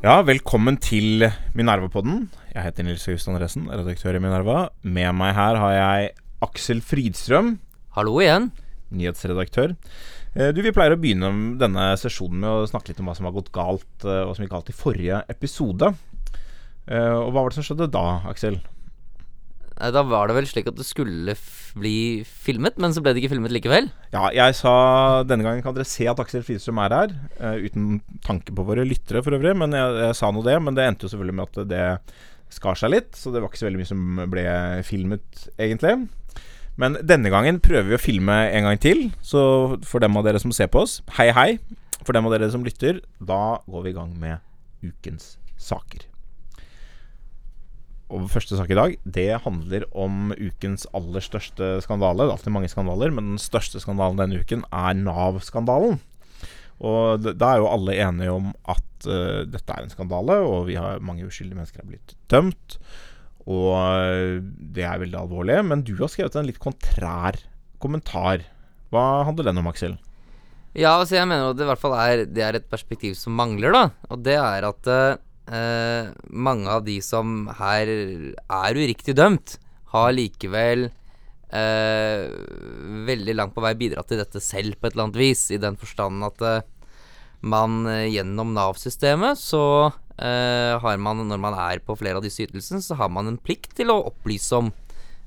Ja, velkommen til Minerva-podden. Jeg heter Nils August Andresen, redaktør i Minerva. Med meg her har jeg Aksel Fridstrøm, Hallo igjen. nyhetsredaktør. Eh, Du, Vi pleier å begynne denne sesjonen med å snakke litt om hva som har gått galt, eh, og som gikk galt i forrige episode. Eh, Og Hva var det som skjedde da, Aksel? Da var det vel slik at det skulle bli filmet, men så ble det ikke filmet likevel. Ja, jeg sa denne gangen kan dere se at Aksel Fridstrøm er her. Uh, uten tanke på våre lyttere for øvrig, men jeg, jeg sa nå det. Men det endte jo selvfølgelig med at det skar seg litt, så det var ikke så veldig mye som ble filmet, egentlig. Men denne gangen prøver vi å filme en gang til. Så for dem av dere som ser på oss, hei, hei. For dem av dere som lytter, da går vi i gang med ukens saker. Og første sak i dag, det handler om ukens aller største skandale. Det er alltid mange skandaler, men den største skandalen denne uken er Nav-skandalen. Og da er jo alle enige om at uh, dette er en skandale, og vi har mange uskyldige mennesker har blitt dømt. Og eh, det er veldig alvorlig. Men du har skrevet en litt kontrær kommentar. Hva handler den om, Aksel? Ja, altså jeg mener at det i hvert fall er Det er et perspektiv som mangler, da. Og det er at eh, mange av de som her er uriktig dømt, har likevel eh, veldig langt på vei bidratt til dette selv, på et eller annet vis. I den forstand at eh, man eh, gjennom Nav-systemet så eh, har man, når man er på flere av disse ytelsene, så har man en plikt til å opplyse om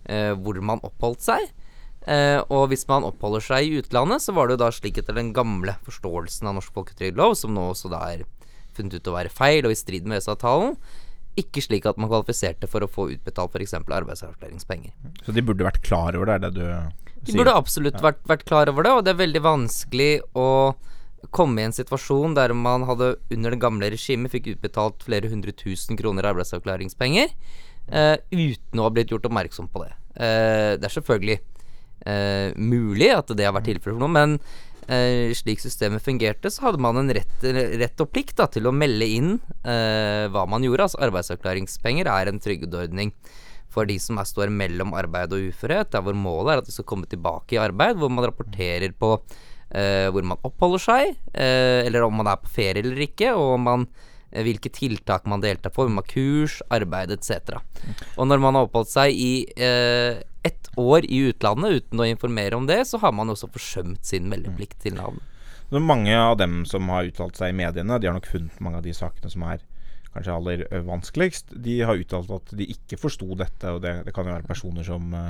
hvor man oppholdt seg. Eh, og hvis man oppholder seg i utlandet, så var det jo da slik etter den gamle forståelsen av norsk folketrygdlov, som nå også da er funnet ut å være feil og i strid med EØS-avtalen, ikke slik at man kvalifiserte for å få utbetalt f.eks. arbeidsavklaringspenger. Så de burde vært klar over det, er det du sier? De burde absolutt vært, vært klar over det, og det er veldig vanskelig å komme i en situasjon der man hadde under det gamle regimet fikk utbetalt flere hundre tusen kroner arbeidsavklaringspenger eh, uten å ha blitt gjort oppmerksom på det. Eh, det er selvfølgelig eh, mulig at det har vært tilfellet for noen, men eh, slik systemet fungerte, så hadde man en rett, rett og plikt da, til å melde inn eh, hva man gjorde. Altså arbeidsavklaringspenger er en trygdeordning for de som er, står mellom arbeid og uførhet, der hvor målet er at de skal komme tilbake i arbeid, hvor man rapporterer på eh, hvor man oppholder seg, eh, eller om man er på ferie eller ikke, og om man, hvilke tiltak man deltar på, man kurs, arbeid etc. Og når man har oppholdt seg i eh, ett år i utlandet uten å informere om det, så har man også forsømt sin meldeplikt til Nav. Mange av dem som har uttalt seg i mediene, de har nok funnet mange av de sakene som er kanskje aller vanskeligst. De har uttalt at de ikke forsto dette, og det, det kan jo være personer som ø,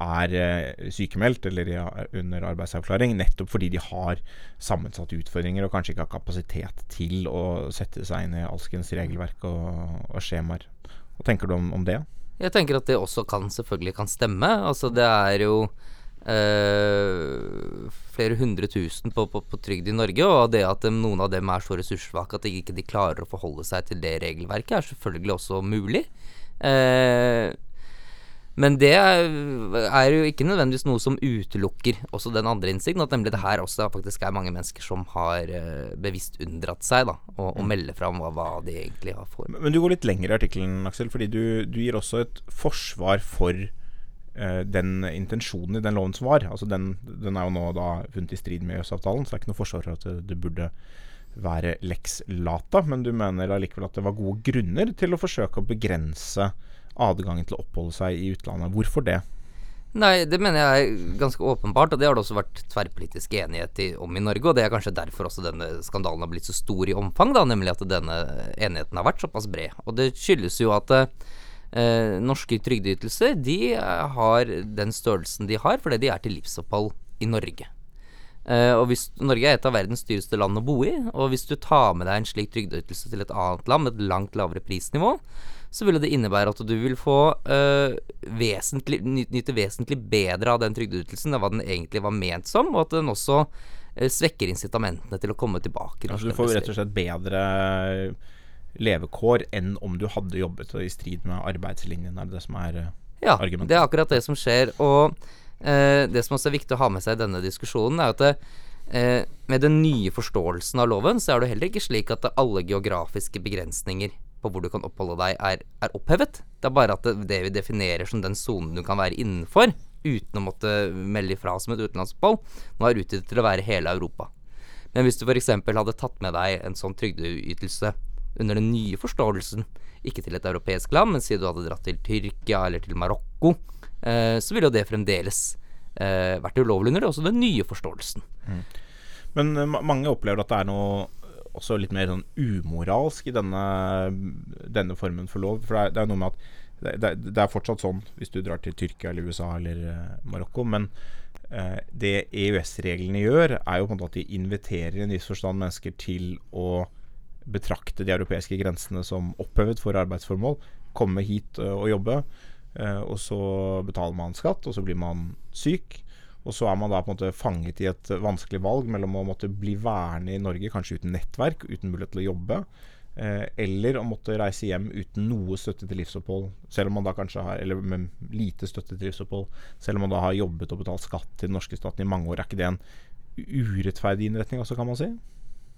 er sykemeldt eller under arbeidsavklaring, nettopp fordi de har sammensatte utfordringer og kanskje ikke har kapasitet til å sette seg inn i alskens regelverk og, og skjemaer. Hva tenker du om, om det? Jeg tenker at det også kan selvfølgelig kan stemme. Altså det er jo eh, flere hundre tusen på, på, på trygd i Norge, og det at de, noen av dem er så ressurssvake at de ikke de klarer å forholde seg til det regelverket, er selvfølgelig også mulig. Eh, men det er, er jo ikke nødvendigvis noe som utelukker også den andre innsikten, at nemlig det her også faktisk er mange mennesker som har eh, bevisst unndratt seg da, å, å melde fra om hva, hva de egentlig har for. Men du går litt lenger i artikkelen, Aksel, fordi du, du gir også et forsvar for uh, den intensjonen i den loven som var. Altså den, den er jo nå da funnet i strid med EØS-avtalen, så det er ikke noe forsvar for at det, det burde være lex lata. Men du mener allikevel at det var gode grunner til å forsøke å begrense adgangen til å oppholde seg i utlandet. Hvorfor det? Nei, det mener jeg er ganske åpenbart, og det har det også vært tverrpolitisk enighet om i Norge. Og det er kanskje derfor også denne skandalen har blitt så stor i omfang, da, nemlig at denne enigheten har vært såpass bred. Og det skyldes jo at eh, norske trygdeytelser de eh, har den størrelsen de har fordi de er til livsopphold i Norge. Eh, og hvis Norge er et av verdens dyreste land å bo i, og hvis du tar med deg en slik trygdeytelse til et annet land med et langt lavere prisnivå, så ville det innebære at du vil få øh, vesentlig, nyte vesentlig bedre av den trygdeytelsen enn hva den egentlig var ment som, og at den også øh, svekker incitamentene til å komme tilbake. Altså, du får rett og slett bedre levekår enn om du hadde jobbet i strid med arbeidslinjen. Er det det som er eh, Ja, argumentet. det er akkurat det som skjer. Og øh, det som også er viktig å ha med seg i denne diskusjonen, er at det, eh, med den nye forståelsen av loven, så er det heller ikke slik at alle geografiske begrensninger på hvor du kan oppholde deg, er, er opphevet. Det er bare at det, det vi definerer som den sonen du kan være innenfor, uten å måtte melde ifra som et utenlandsopphold, nå er utvidet til å være hele Europa. Men hvis du f.eks. hadde tatt med deg en sånn trygdeytelse under den nye forståelsen, ikke til et europeisk land, men si du hadde dratt til Tyrkia eller til Marokko, eh, så ville jo det fremdeles eh, vært ulovlig under også den nye forståelsen. Mm. Men uh, mange opplever at det er noe også litt mer sånn umoralsk i denne, denne formen for lov. For det er, det er noe med at det, det, er fortsatt sånn hvis du drar til Tyrkia eller USA eller uh, Marokko. Men uh, det EØS-reglene gjør, er jo på en måte at de inviterer en viss forstand mennesker til å betrakte de europeiske grensene som opphevet for arbeidsformål. Komme hit uh, og jobbe. og så betaler man skatt, og så blir man syk. Og så er man da på en måte fanget i et vanskelig valg mellom å måtte bli værende i Norge, kanskje uten nettverk, uten mulighet til å jobbe, Eh, eller å måtte reise hjem uten noe støtte til livsopphold, selv om man da kanskje har Eller med lite støtte til livsopphold, selv om man da har jobbet og betalt skatt til den norske staten i mange år. Er ikke det en urettferdig innretning også, kan man si?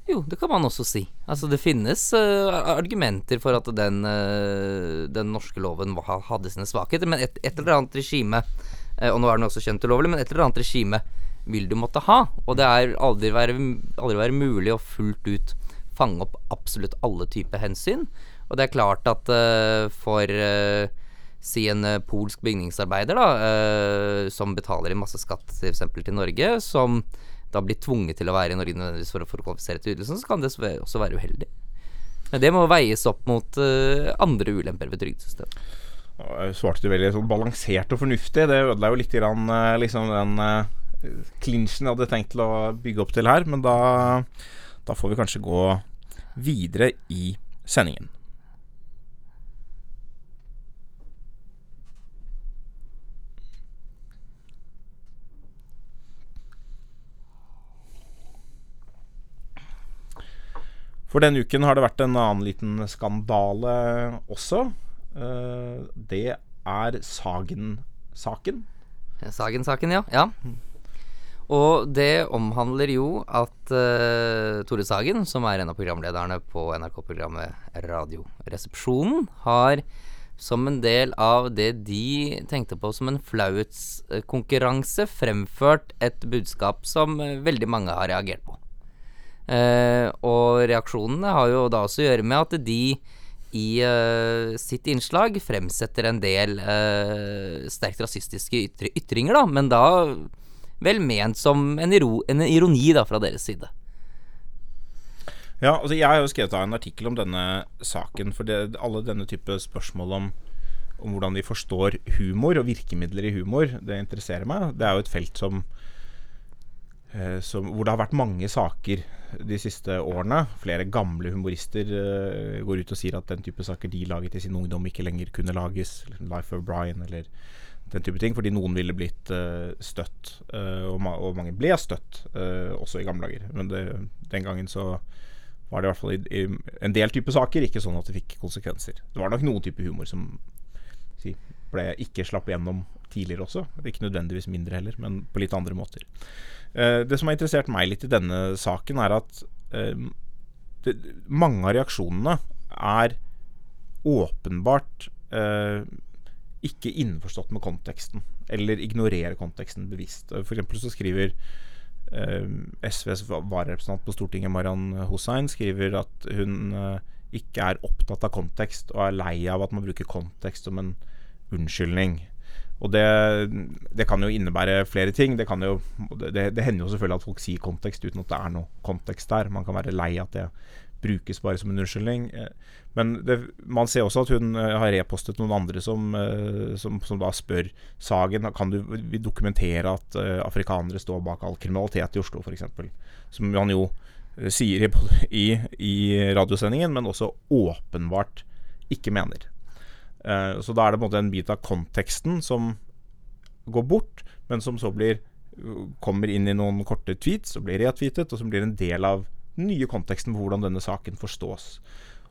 Jo, det kan man også si. Altså Det finnes uh, argumenter for at den, uh, den norske loven hadde sine svakheter, men et, et eller annet regime, og nå er den også kjent ulovlig, men et eller annet regime vil du måtte ha. Og det er aldri være, aldri være mulig å fullt ut fange opp absolutt alle typer hensyn. Og det er klart at uh, for uh, si en uh, polsk bygningsarbeider da, som betaler inn masse skatt f.eks. til Norge, som da blir tvunget til å være i Norge nødvendigvis for, å kvalifisere til ytelsen, så kan det også være uheldig. Men det må veies opp mot andre ulemper ved trygdesystemet. Svarte veldig sånn balansert og fornuftig. Det ødela jo litt grann, liksom den klinsjen jeg hadde tenkt til å bygge opp til her, men da da får vi kanskje gå videre i sendingen. For denne uken har det vært en annen liten skandale også. Eh, det er Sagen-saken. Sagen-saken, ja. ja. Og det omhandler jo at uh, Tore Sagen, som er en av programlederne på NRK-programmet Radioresepsjonen, har som en del av det de tenkte på som en flauhetskonkurranse, fremført et budskap som veldig mange har reagert på. Uh, og reaksjonene har jo da også å gjøre med at de i uh, sitt innslag fremsetter en del sterkt rasistiske ytri ytringer, da, men da vel ment som en, iro, en ironi da, fra deres side. Ja, altså jeg har jo skrevet av en artikkel om denne saken. For det, alle denne type spørsmål om, om, hvordan de forstår humor og virkemidler i humor, det interesserer meg. Det er jo et felt som, som hvor det har vært mange saker de siste årene. Flere gamle humorister eh, går ut og sier at den type saker de laget i sin ungdom, ikke lenger kunne lages. Life of Brian eller den type ting, fordi noen ville blitt uh, støtt. Uh, og, ma og, mange ble støtt, uh, også i gamle dager. Men det, den gangen så var det i hvert fall i, i, en del type saker ikke sånn at det fikk konsekvenser. Det var nok noen type humor som si, ble ikke slapp gjennom tidligere også. Ikke nødvendigvis mindre heller, men på litt andre måter. det som har interessert meg litt i denne saken, er at det, mange av reaksjonene er åpenbart uh, ikke innforstått med konteksten, eller ignorerer konteksten bevisst. Eksempel så skriver eh, SVs vararepresentant på Stortinget, Marian Hussein, skriver at hun eh, ikke er opptatt av kontekst, og er lei av at man bruker kontekst som en unnskyldning. Og det, det, kan jo innebære flere ting. Det, jo, det, det, hender jo selvfølgelig at folk sier kontekst uten at det er noe kontekst der. Man kan være lei at det brukes bare som en unnskyldning. Eh, men man ser også at hun eh, har repostet noen andre som, eh, som, som da spør Sagen kan du dokumentere at afrikanere står bak all kriminalitet i Oslo, f.eks. Som han jo sier i, i, radiosendingen, men også åpenbart ikke mener. Så da er det på en måte en bit av konteksten som går bort, men som så blir kommer inn i noen korte tweets og blir retweetet, og som blir en del av den nye konteksten på hvordan denne saken forstås.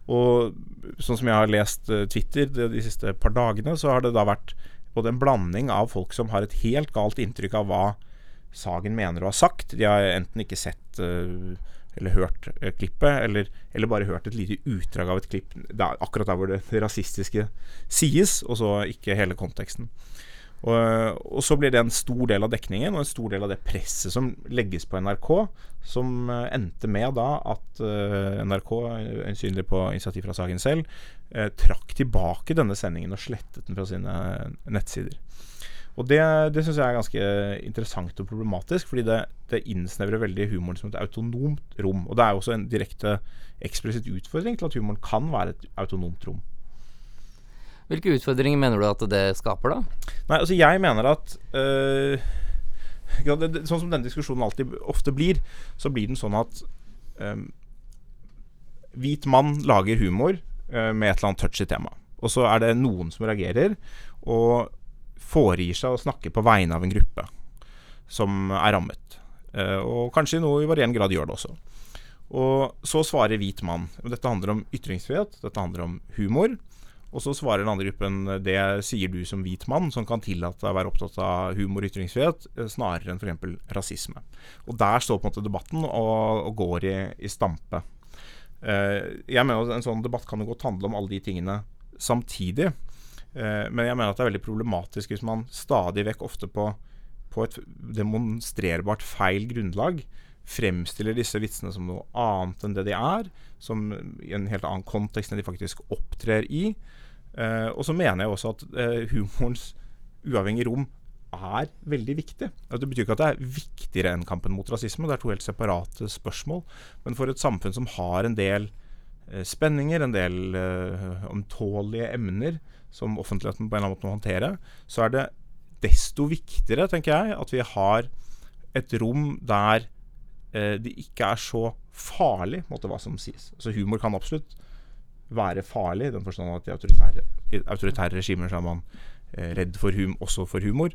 Og sånn som jeg har lest uh, Twitter de, de, siste par dagene, så har det da vært både en blanding av folk som har et helt galt inntrykk av hva Sagen mener å ha sagt. De har enten ikke sett uh, eller hørt uh, klippet, eller, eller, bare hørt et lite utdrag av et klipp der, akkurat der hvor det rasistiske sies, og så ikke hele konteksten. Og, og, så blir det en stor del av dekningen og en stor del av det presset som legges på NRK, som uh, endte med da at uh, NRK, øyensynlig på initiativ fra Sagen selv, uh, trakk tilbake denne sendingen og slettet den fra sine nettsider. Og Det, det syns jeg er ganske interessant og problematisk, fordi det, det innsnevrer veldig humoren som et autonomt rom. Og det er jo også en direkte eksplisitt utfordring til at humoren kan være et autonomt rom. Hvilke utfordringer mener du at det skaper, da? Nei, altså jeg mener at øh, Sånn som denne diskusjonen alltid ofte blir, så blir den sånn at øh, hvit mann lager humor øh, med et eller annet touchy tema. Og så er det noen som reagerer og foregir seg å snakke på vegne av en gruppe som er rammet. Uh, og kanskje noe i varierende grad gjør det også. Og så svarer hvit mann. Dette handler om ytringsfrihet, dette handler om humor. Og så svarer den andre gruppen det sier du som hvit mann, som kan tillate deg å være opptatt av humor og ytringsfrihet, eh, snarere enn f.eks. rasisme. Og der står på en måte debatten og, og går i, i stampe. Uh, jeg mener at En sånn debatt kan jo godt handle om alle de tingene samtidig. Uh, men jeg mener at det er veldig problematisk hvis man stadig vekk ofte på, på et demonstrerbart feil grunnlag fremstiller disse vitsene som noe annet enn det de er, som i en helt annen kontekst enn de faktisk opptrer i. Uh, og så mener jeg også at uh, humorens uavhengige rom er veldig viktig. Det betyr ikke at det er viktigere enn kampen mot rasisme, det er to helt separate spørsmål. Men for et samfunn som har en del spenninger, en del omtålige emner som offentligheten på en eller annen måte må håndtere, så er det desto viktigere, tenker jeg, at vi har et rom der det ikke er så farlig, måte, hva som sies. Så humor kan absolutt være farlig, i den forstand at i autoritære, i autoritære regimer så er man eh, redd for hum, også for humor.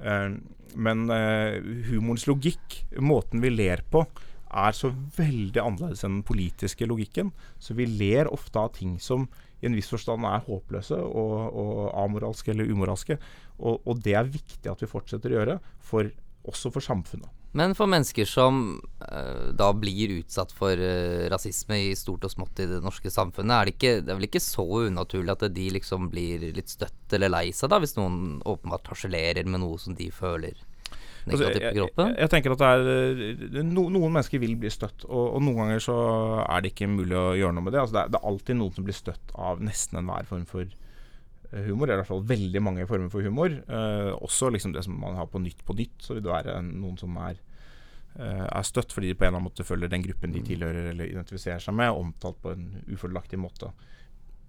Eh, men eh, humorens logikk, måten vi ler på, er så veldig annerledes enn den politiske logikken. Så vi ler ofte av ting som i en viss forstand er håpløse og, og amoralske eller umoralske. Og, og, det er viktig at vi fortsetter å gjøre, for, også for samfunnet. Men for mennesker som uh, da blir utsatt for uh, rasisme i stort og smått i det norske samfunnet, er det, ikke, det er vel ikke så unaturlig at de liksom blir litt støtt eller lei seg, da, hvis noen åpenbart harselerer med noe som de føler negativt altså, på kroppen? Jeg, jeg, tenker at er, no, Noen mennesker vil bli støtt, og, og, noen ganger så er det ikke mulig å gjøre noe med det. Altså, det, er, det er alltid noen som blir støtt av nesten enhver form for Eh, humor. Det er i hvert fall veldig mange former for humor. Eh, også liksom det som man har på Nytt på Nytt, så vil det være noen som er, eh, er støtt fordi de på en eller annen måte følger den gruppen de mm. tilhører eller identifiserer seg med, omtalt på en ufordelaktig måte.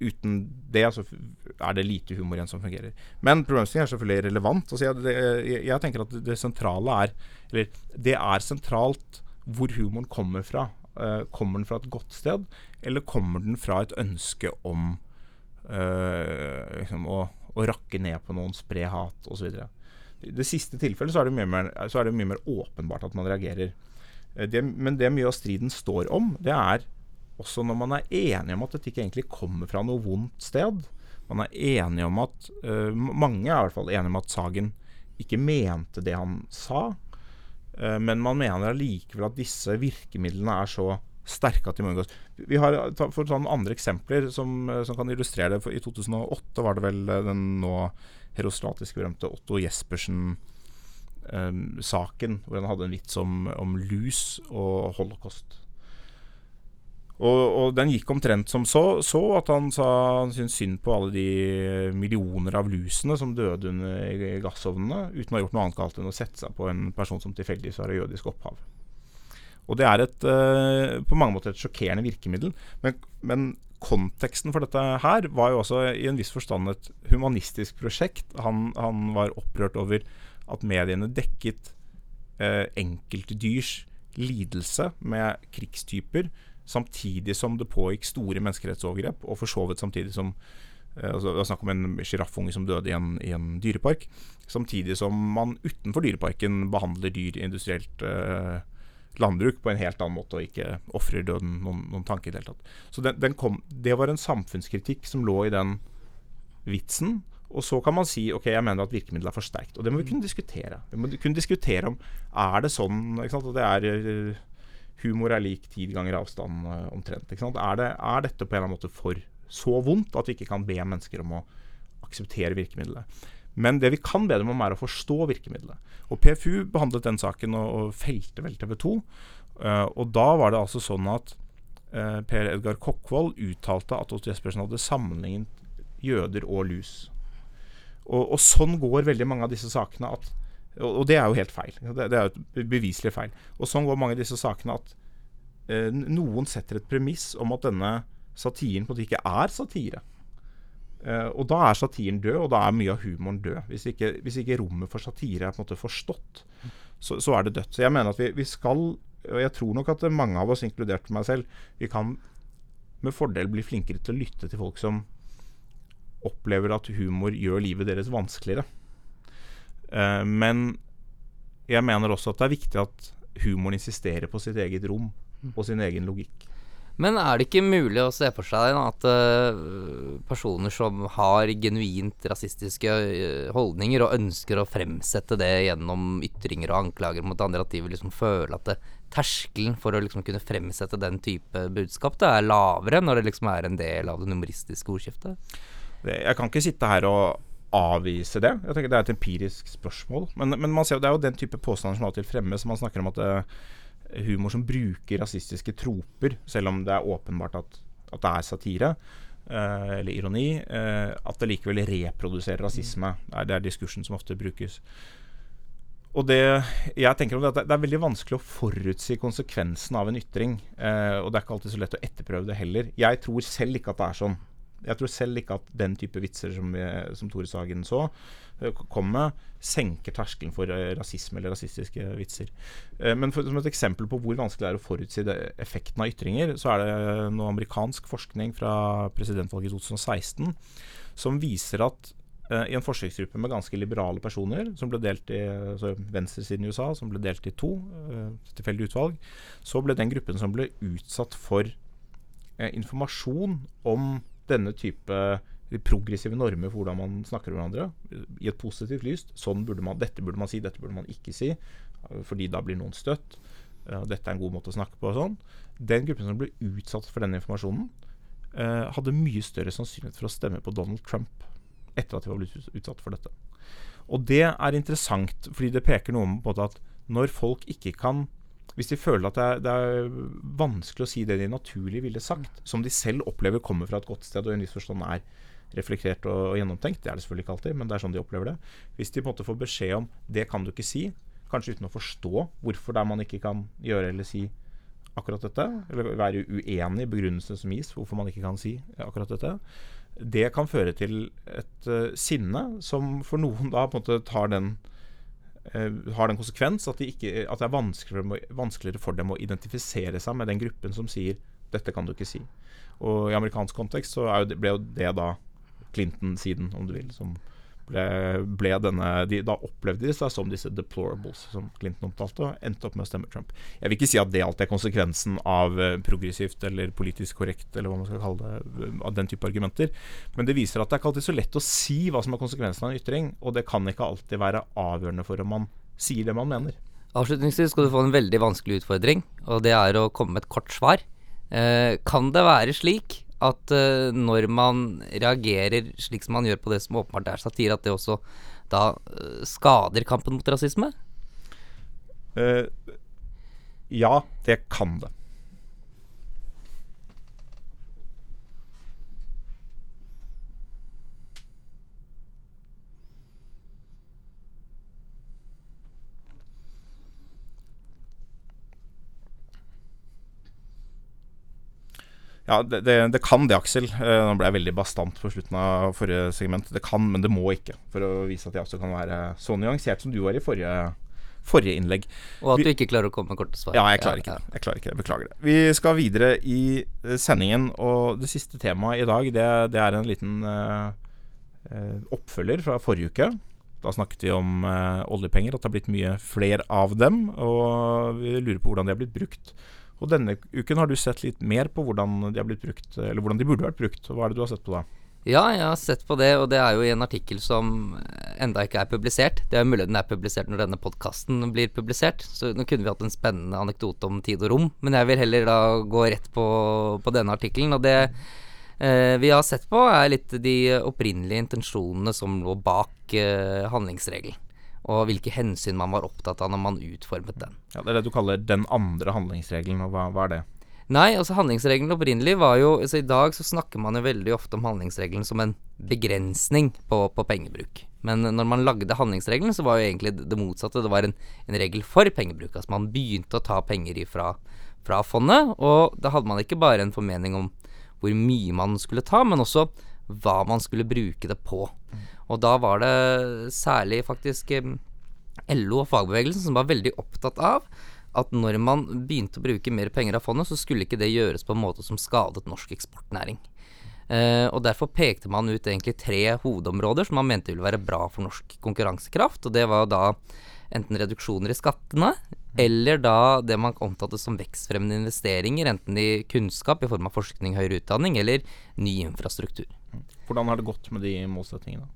Uten det så er det lite humor igjen som fungerer. Men problemstillingen er selvfølgelig relevant. Altså jeg, det, jeg, jeg, tenker at det sentrale er Eller det er sentralt hvor humoren kommer fra. Uh, kommer den fra et godt sted, eller kommer den fra et ønske om uh, liksom, å, å, rakke ned på noen, spre hat osv. I det siste tilfellet så er, det mye mer, så er det mye mer åpenbart at man reagerer. Uh, det, men det mye av striden står om, det er også når man er enig om at dette ikke egentlig kommer fra noe vondt sted. Man er enig om at uh, Mange er i hvert fall enige om at Sagen ikke mente det han sa. Uh, men man mener allikevel at disse virkemidlene er så sterke at de må unngås. Vi har, For sånn andre eksempler som, som, kan illustrere det. For I 2008 var det vel eh, den nå herostratisk berømte Otto Jespersen-saken, eh, hvor han hadde en vits om, om lus og holocaust. Og, og, den gikk omtrent som så, så at han sa han syntes synd på alle de millioner av lusene som døde under gassovnene, uten å ha gjort noe annet galt enn å sette seg på en person som tilfeldigvis har jødisk opphav. Og det er et, eh, på mange måter et sjokkerende virkemiddel. Men, men, konteksten for dette her var jo også i en viss forstand et humanistisk prosjekt. Han, han var opprørt over at mediene dekket eh, enkeltdyrs lidelse med krigstyper, samtidig som det pågikk store menneskerettsovergrep, og for så vidt samtidig som uh, altså, Det er snakk om en sjiraffunge som døde i en, i en, dyrepark. Samtidig som man utenfor dyreparken behandler dyr industrielt eh, landbruk på en helt annen måte, og ikke ofrer døden noen, noen tanke i det hele tatt. Så den, den kom, det var en samfunnskritikk som lå i den vitsen. Og så kan man si ok, jeg mener at virkemidlet er for sterkt. Og det må vi kunne diskutere. Vi må kunne diskutere om er det sånn ikke sant, at det er eh, humor er lik ti ganger avstand uh, omtrent. Er, det, er, dette på en eller annen måte for så vondt at vi ikke kan be mennesker om å akseptere virkemidlet? Men det vi kan be dem om, er å forstå virkemidlet. Og PFU behandlet den saken og, og felte vel TV 2. Uh, og da var det altså sånn at uh, Per Edgar Kokkvold uttalte at Otto Jespersen hadde sammenlignet jøder og lus. Og, og, sånn går veldig mange av disse sakene at Og, og det er jo helt feil. Det, det er jo beviselig feil. Og sånn går mange av disse sakene at eh, noen setter et premiss om at denne satiren på en måte ikke er satire. Eh, og da er satiren død, og da er mye av humoren død. Hvis ikke, hvis ikke rommet for satire er på en måte forstått, så, så er det dødt. Så jeg mener at vi, vi, skal, og jeg tror nok at mange av oss, inkludert meg selv, vi kan med fordel bli flinkere til å lytte til folk som opplever at humor gjør livet deres vanskeligere. Uh, men jeg mener også at det er viktig at humoren insisterer på sitt eget rom og sin egen logikk. Men er det ikke mulig å se for seg at uh, personer som har genuint rasistiske uh, holdninger, og ønsker å fremsette det gjennom ytringer og anklager mot andre, at de vil liksom føle at det, terskelen for å liksom kunne fremsette den type budskap det er lavere når det liksom er en del av det numeristiske ordskiftet? Jeg kan ikke sitte her og avvise det. Jeg tenker Det er et empirisk spørsmål. Men, men man ser jo, det er jo den type påstander som av og til fremmes. Man snakker om at uh, humor som bruker rasistiske troper, selv om det er åpenbart at, at det er satire. eh, eller ironi. eh, at det likevel reproduserer rasisme. Det er, det er, diskursen som ofte brukes. Og det jeg tenker om det, at det er veldig vanskelig å forutsi konsekvensen av en ytring. Eh, og det er ikke alltid så lett å etterprøve det heller. Jeg tror selv ikke at det er sånn. Jeg tror selv ikke at den type vitser som, som Tore Sagen så, kom kommer, senker terskelen for eh, rasisme eller rasistiske vitser. Eh, men for, som et eksempel på hvor vanskelig det er å forutsi effekten av ytringer, så er det noe amerikansk forskning fra presidentvalget i 2016 som viser at i en forsøksgruppe med ganske liberale personer, som ble delt i altså venstresiden i USA, som ble delt i to, tilfeldig utvalg, så ble den gruppen som ble utsatt for informasjon om denne type progressive normer for hvordan man snakker med hverandre, i et positivt lys. Sånn burde man, dette burde man si, dette burde man ikke si, fordi da blir noen støtt. Dette er en god måte å snakke på og sånn. Den gruppen som ble utsatt for denne informasjonen, eh, hadde mye større sannsynlighet for å stemme på Donald Trump etter at de var blitt utsatt for dette. Og det er interessant, fordi det peker noe om at når folk ikke kan hvis de føler at det er, det er, vanskelig å si det de naturlig ville sagt, som de selv opplever kommer fra et godt sted og i en viss forstand er reflektert og, og, gjennomtenkt. Det er det selvfølgelig ikke alltid, men det er sånn de opplever det. Hvis de på en måte får beskjed om det kan du ikke si, kanskje uten å forstå hvorfor det er man ikke kan gjøre eller si akkurat dette, eller være uenig i begrunnelsen som gis for hvorfor man ikke kan si akkurat dette, det kan føre til et uh, sinne som for noen da på en måte tar den har den konsekvens at, de ikke, at det er vanskeligere, vanskeligere, for dem å identifisere seg med den gruppen som sier 'dette kan du ikke si'. Og i amerikansk kontekst så jo, ble jo det da Clinton-siden, om du vil, som ble, ble denne de, Da opplevde de seg som disse deplorables, som Clinton omtalte, og endte opp med å stemme Trump. Jeg vil ikke si at det alltid er konsekvensen av uh, progressivt eller politisk korrekt, eller hva man skal kalle det, uh, av den type argumenter, men det viser at det er ikke alltid så lett å si hva som er konsekvensen av en ytring, og det kan ikke alltid være avgjørende for om man sier det man mener. Avslutningsvis skal du få en veldig vanskelig utfordring, og det er å komme med et kort svar. Eh, kan det være slik at uh, når man reagerer slik som man gjør på det som åpenbart er satire, at det også da uh, skader kampen mot rasisme? Uh, ja, det kan det. Ja, det, det, det, kan det, Aksel. Uh, nå ble jeg veldig bastant på slutten av forrige segment. Det kan, men det må ikke. For å vise at jeg også kan være så nyansert som du var i forrige, forrige innlegg. Og at vi, du ikke klarer å komme med korte svar. Ja, jeg klarer ikke det. Jeg klarer ikke det. Beklager det. Vi skal videre i uh, sendingen, og det siste temaet i dag, det, det er en liten uh, oppfølger fra forrige uke. Da snakket vi om oljepenger, at det har blitt mye flere av dem. Og vi lurer på hvordan de har blitt brukt. Og denne uken har du sett litt mer på hvordan de brukt, hvordan de burde vært brukt. Hva er det du har sett på da? Ja, jeg har sett på det, og det er jo i en artikkel som enda ikke er publisert. Det er mulig den er publisert når denne podkasten blir publisert, så nå kunne vi hatt en spennende anekdote om tid og rom, men jeg vil heller da gå rett på, på denne artikkelen. Og det eh, vi har sett på, er litt de opprinnelige intensjonene som lå bak eh, handlingsregelen. Og hvilke hensyn man var opptatt av når man utformet den. Ja, Det er det du kaller den andre handlingsregelen, og hva, hva er det? Nei, altså handlingsregelen opprinnelig var jo altså I dag så snakker man jo veldig ofte om handlingsregelen som en begrensning på, på pengebruk. Men når man lagde handlingsregelen, så var jo egentlig det motsatte. Det var en, en regel for pengebruk. Altså man begynte å ta penger ifra fra fondet, og da hadde man ikke bare en formening om hvor mye man skulle ta, men også hva man skulle bruke det på. Og da var det særlig faktisk eh, LO og fagbevegelsen som var veldig opptatt av at når man begynte å bruke mer penger av fondet, så skulle ikke det gjøres på en måte som skadet norsk eksportnæring. Uh, og Derfor pekte man ut egentlig tre hovedområder som man mente ville være bra for norsk konkurransekraft. og Det var da enten reduksjoner i skattene, eller da det man omtalte som vekstfremmende investeringer, enten i kunnskap i form av forskning, høyere utdanning, eller ny infrastruktur. Hvordan har det gått med de målsettingene?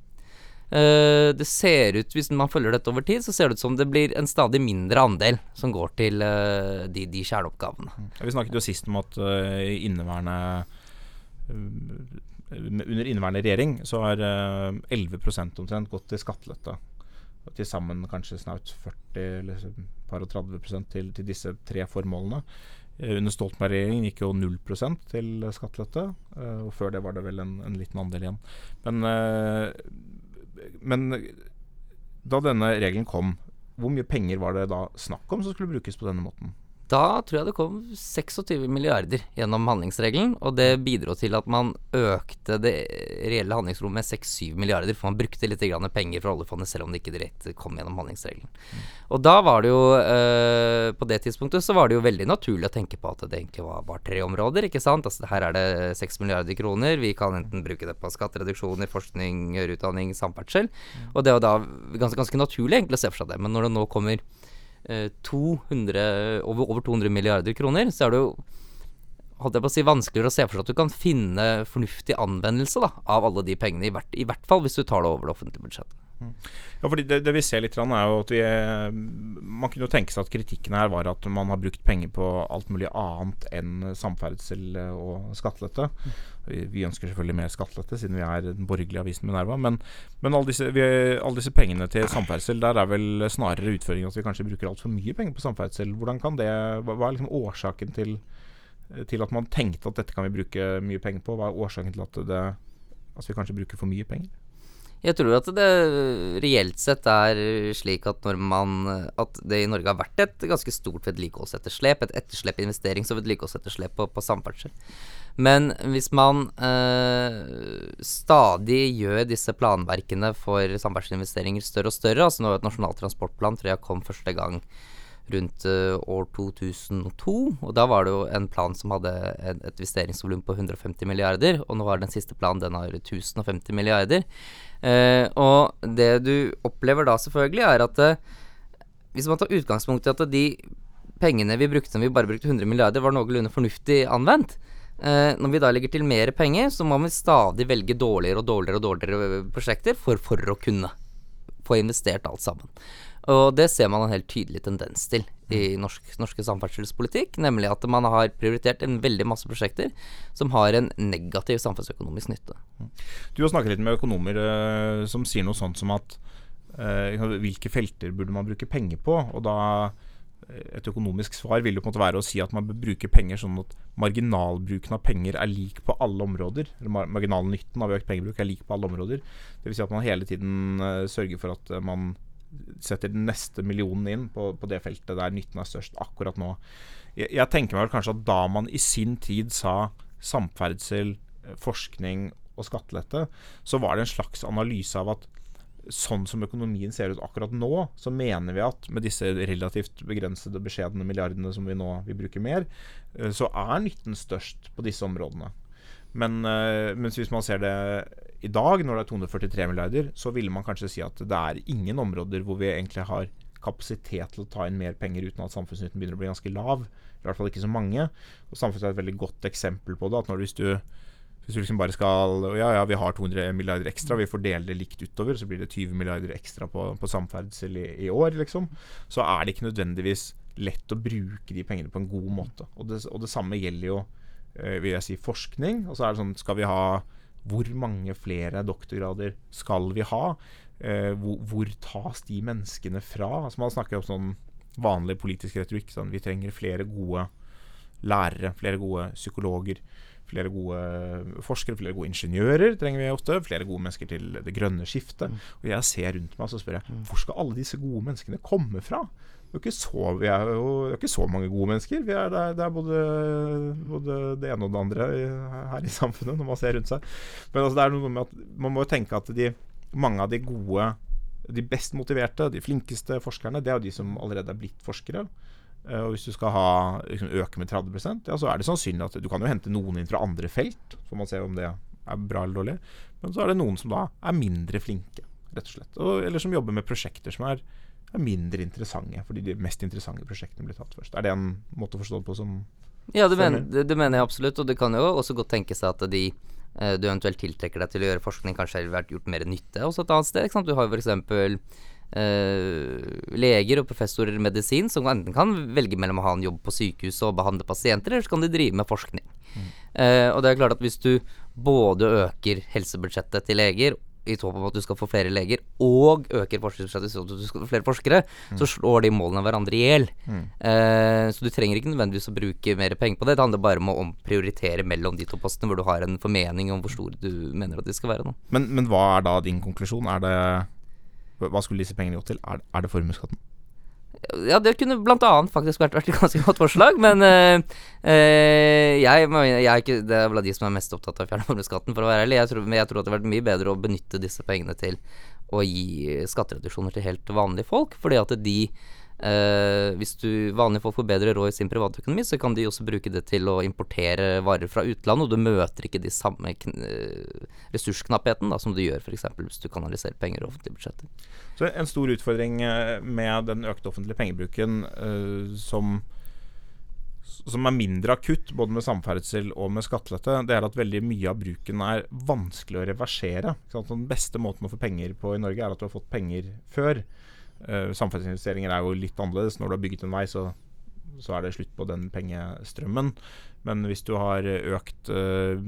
Uh, det ser ut, Hvis man følger dette over tid, så ser det ut som det blir en stadig mindre andel som går til uh, de, de kjerneoppgavene. Mm. Vi snakket jo sist om at uh, inneværende under inneværende regjering så har 11% omtrent gått til skattelette. Til sammen kanskje snaut 40 eller par og 30 til, til disse tre formålene. Under Stoltenberg-regjeringen gikk jo 0% til skattelette. og før det var det vel en, en liten andel igjen. Men men da denne regelen kom, hvor mye penger var det da snakk om som skulle brukes på denne måten? Da tror jeg det kom 26 milliarder gjennom handlingsregelen, og det bidro til at man økte det reelle handlingsrommet med 6-7 milliarder, for man brukte litt penger fra oljefondet selv om det ikke direkte kom gjennom handlingsregelen. Og da var det jo øh, På det tidspunktet så var det jo veldig naturlig å tenke på at det egentlig var bare tre områder, ikke sant. Altså her er det 6 milliarder kroner, vi kan enten bruke det på skattereduksjoner, forskning, høyere utdanning, samferdsel. Og det var da ganske, ganske naturlig egentlig å se for seg det. Men når det nå kommer 200, eh, over, over 200 milliarder kroner, så er det jo holdt jeg på å si, vanskeligere å se for seg at du kan finne fornuftig anvendelse da, av alle de pengene, i hvert, i hvert, fall hvis du tar det over det offentlige budsjettet. Mm. Ja, fordi det, det, vi ser litt, er jo at vi Man kunne jo tenke seg at kritikken her var at man har brukt penger på alt mulig annet enn samferdsel og skattelette. Mm. Vi ønsker selvfølgelig mer skattelette, siden vi er den borgerlige avisen Minerva. Men, men alle, disse, vi, disse, pengene til samferdsel, der er vel snarere utføringen at vi kanskje bruker altfor mye penger på samferdsel. Hvordan kan det, Hva er liksom årsaken til, til, at man tenkte at dette kan vi bruke mye penger på? Hva er årsaken til at, det, at vi kanskje bruker for mye penger? Jeg tror at det reelt sett er slik at man At det i Norge har vært et ganske stort vedlikeholdsetterslep. Et etterslep investerings- og vedlikeholdsetterslep på, på samferdsel. Men hvis man eh, stadig gjør disse planverkene for samferdselsinvesteringer større og større, altså nå er et Nasjonal transportplan tror jeg kom første gang rundt uh, år 2002. Og da var det jo en plan som hadde et, investeringsvolum på 150 milliarder, og nå er den siste planen den har 1050 milliarder. Eh, og det du opplever da selvfølgelig, er at uh, hvis man tar utgangspunkt i at de pengene vi brukte når vi bare brukte 100 milliarder, var noenlunde fornuftig anvendt, Eh, når vi da legger til mer penger, så må vi stadig velge dårligere og dårligere og dårligere prosjekter for, for å kunne få investert alt sammen. Og det ser man en helt tydelig tendens til i mm. norsk, norske samferdselspolitikk. Nemlig at man har prioritert en veldig masse prosjekter som har en negativ samfunnsøkonomisk nytte. Mm. Du har snakket litt med økonomer uh, som sier noe sånt som at eh, hvilke felter burde man bruke penger på? Og da et økonomisk svar vil jo på en måte være å si at man bør bruke penger sånn at marginalbruken av penger er lik på alle områder. Eller Marginalnytten av økt pengebruk er lik på alle områder. Dvs. Si at man hele tiden uh, sørger for at uh, man setter den neste millionen inn på, på, det feltet der nytten er størst akkurat nå. Jeg, jeg tenker meg vel kanskje at da man i sin tid sa samferdsel, eh, forskning og skattelette, så var det en slags analyse av at sånn som økonomien ser ut akkurat nå, så mener vi at med disse relativt begrensede, beskjedne milliardene som vi nå vil bruke mer, eh, så er nytten størst på disse områdene. Men uh, mens hvis man ser det i dag, når det er 243 milliarder, så ville man kanskje si at det er ingen områder hvor vi egentlig har kapasitet til å ta inn mer penger uten at samfunnsnytten begynner å bli ganske lav. I hvert fall ikke så mange. Og Samfunnet er et veldig godt eksempel på det. at når hvis du hvis du liksom bare skal Ja, ja, vi har 200 milliarder ekstra, vi fordeler det likt utover, så blir det 20 milliarder ekstra på, på samferdsel i, i, år, liksom. Så er det ikke nødvendigvis lett å bruke de pengene på en god måte. Og det, og det samme gjelder jo eh, vil jeg si, forskning. Og så er det sånn Skal vi ha Hvor mange flere doktorgrader skal vi ha? Eh, hvor, hvor tas de menneskene fra? Altså Man snakker om sånn vanlig politisk retorikk. Sånn, vi trenger flere gode lærere, flere gode psykologer, flere gode forskere, flere gode ingeniører trenger vi ofte. Flere gode mennesker til det grønne skiftet. Mm. Og jeg ser rundt meg og så spør jeg hvor skal alle disse gode menneskene komme fra? Det er, så, vi er jo det er ikke så mange gode mennesker. Vi er, det, er, det er både, både det ene og det andre her i samfunnet, når man ser rundt seg. Men altså, det er noe med at man må jo tenke at de, mange av de gode, de best motiverte, de flinkeste forskerne, det er jo de som allerede er blitt forskere. Eh, og hvis du skal ha, liksom, øke med 30 ja, så er det sannsynlig at du kan jo hente noen inn fra andre felt. Så man se om det er bra eller dårlig. Men så er det noen som da er mindre flinke, rett og slett. Og, eller som jobber med prosjekter som er, er mindre interessante, fordi de mest interessante prosjektene blir tatt først. Er det en måte å forstå det på som Ja, det, mener, det, mener jeg absolutt. Og det kan jo også godt tenke seg at de eh, du eventuelt tiltrekker deg til å gjøre forskning, kanskje har vært gjort mer nytte også et annet sted. Ikke sant? Du har f.eks. Uh, leger og professorer i medisin som enten kan velge mellom å ha en jobb på sykehuset og behandle pasienter, eller så kan de drive med forskning. Eh, og det er klart at hvis du både øker helsebudsjettet til leger i håp om at du skal få flere leger, og øker forskningsbudsjettet sånn at du skal få flere forskere, så slår de målene hverandre i hjel. Eh, så du trenger ikke nødvendigvis å bruke mer penger på det. Det handler bare om å omprioritere mellom de to postene hvor du har en formening om hvor store du mener at de skal være. Da. men, men hva er da din konklusjon? Er det Hva skulle disse pengene gått til? Er, er det formuesskatten? Ja, det kunne blant annet faktisk vært, vært et ganske godt forslag, men eh, jeg, jeg er ikke Det er vel de som er mest opptatt av å fjerne formuesskatten, for å være ærlig. Jeg tror, men jeg tror at det hadde vært mye bedre å benytte disse pengene til å gi skattereduksjoner til helt vanlige folk, fordi at de eh, Hvis du vanlige folk får bedre råd i sin privatøkonomi, så kan de også bruke det til å importere varer fra utlandet, og du møter ikke de samme eh, ressursknappheten da, som du gjør f.eks. hvis du kanaliserer penger i offentlige budsjetter. Så en stor utfordring eh, med den økte offentlige pengebruken uh, som som er mindre akutt, både med samferdsel og med skattelette, det er at veldig mye av bruken er vanskelig å reversere. Den beste måten å få penger på i Norge, er at du har fått penger før. Eh, samferdselsinvesteringer er jo litt annerledes. Når du har bygget en vei, så, så er det slutt på den pengestrømmen. Men hvis du har økt eh,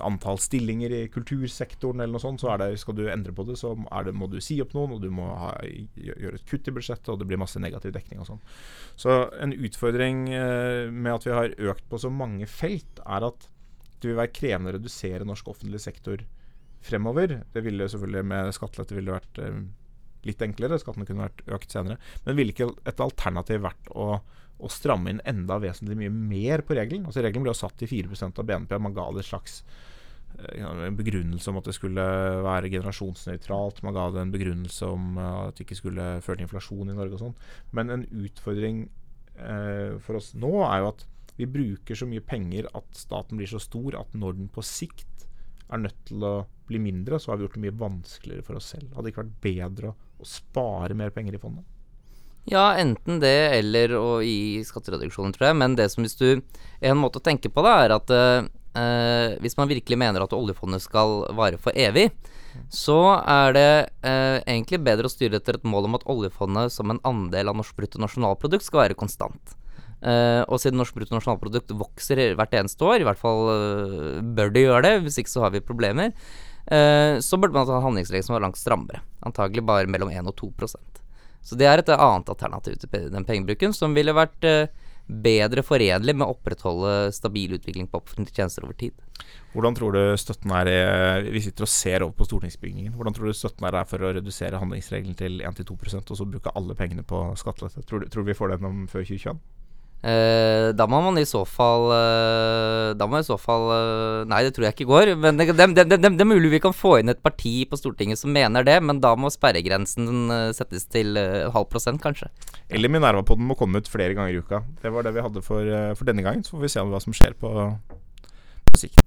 antall stillinger i kultursektoren eller noe sånt, så det, skal du endre på det, så det, må du si opp noen, og du må ha, gjøre et kutt i budsjettet, og det blir masse negativ dekning og sånn. Så en utfordring eh, med at vi har økt på så mange felt, er at det vil være krevende å redusere norsk offentlig sektor fremover. Det ville selvfølgelig med skattelette ville vært litt enklere, skattene kunne vært økt senere. Men ville ikke et alternativ vært å, å stramme inn enda vesentlig mye mer på regelen? Altså Regelen ble jo satt til 4% av BNP. Man ga det et slags eh, en begrunnelse om at det skulle være generasjonsnøytralt. Man ga det en begrunnelse om eh, at det ikke skulle føre til inflasjon i Norge og sånn. Men en utfordring eh, for oss nå er jo at vi bruker så mye penger at staten blir så stor at når den på sikt er nødt til å bli mindre, så har vi gjort det mye vanskeligere for oss selv. Hadde det ikke vært bedre å, å spare mer penger i fondet? Ja, enten det eller å gi skattereduksjoner, tror jeg. Men det som hvis du En måte å tenke på det, er at eh, hvis man virkelig mener at oljefondet skal vare for evig, så er det eh, egentlig bedre å styre etter et mål om at oljefondet som en andel av norsk bruttonasjonalprodukt skal være konstant. Eh, og siden norsk bruttonasjonalprodukt vokser hvert eneste år, i hvert fall eh, bør det gjøre det, hvis ikke så har vi problemer, eh, så burde man ha en handlingsregel som var langt strammere. Antagelig bare mellom 1 og 2% Så det er et annet alternativ til den pengebruken, som ville vært eh, bedre forenlig med å opprettholde stabil utvikling på offentlige tjenester over tid. Hvordan tror du støtten er Vi sitter og ser over på stortingsbygningen. Hvordan tror du støtten er for å redusere handlingsregelen til 1-2% og så bruke alle pengene på skattelette? Tror du, tror vi får den om før 2021? Eh, da må man i så fall uh, Da må i så fall uh, Nei, det tror jeg ikke går. Men det, det, det, det, er mulig vi kan få inn et parti på Stortinget som mener det, men da må sperregrensen settes til halv prosent, kanskje. Eller Minerva-podden må komme ut flere ganger i uka. Det var det vi hadde for, for denne gangen. Så får vi se hva som skjer på, på sikt.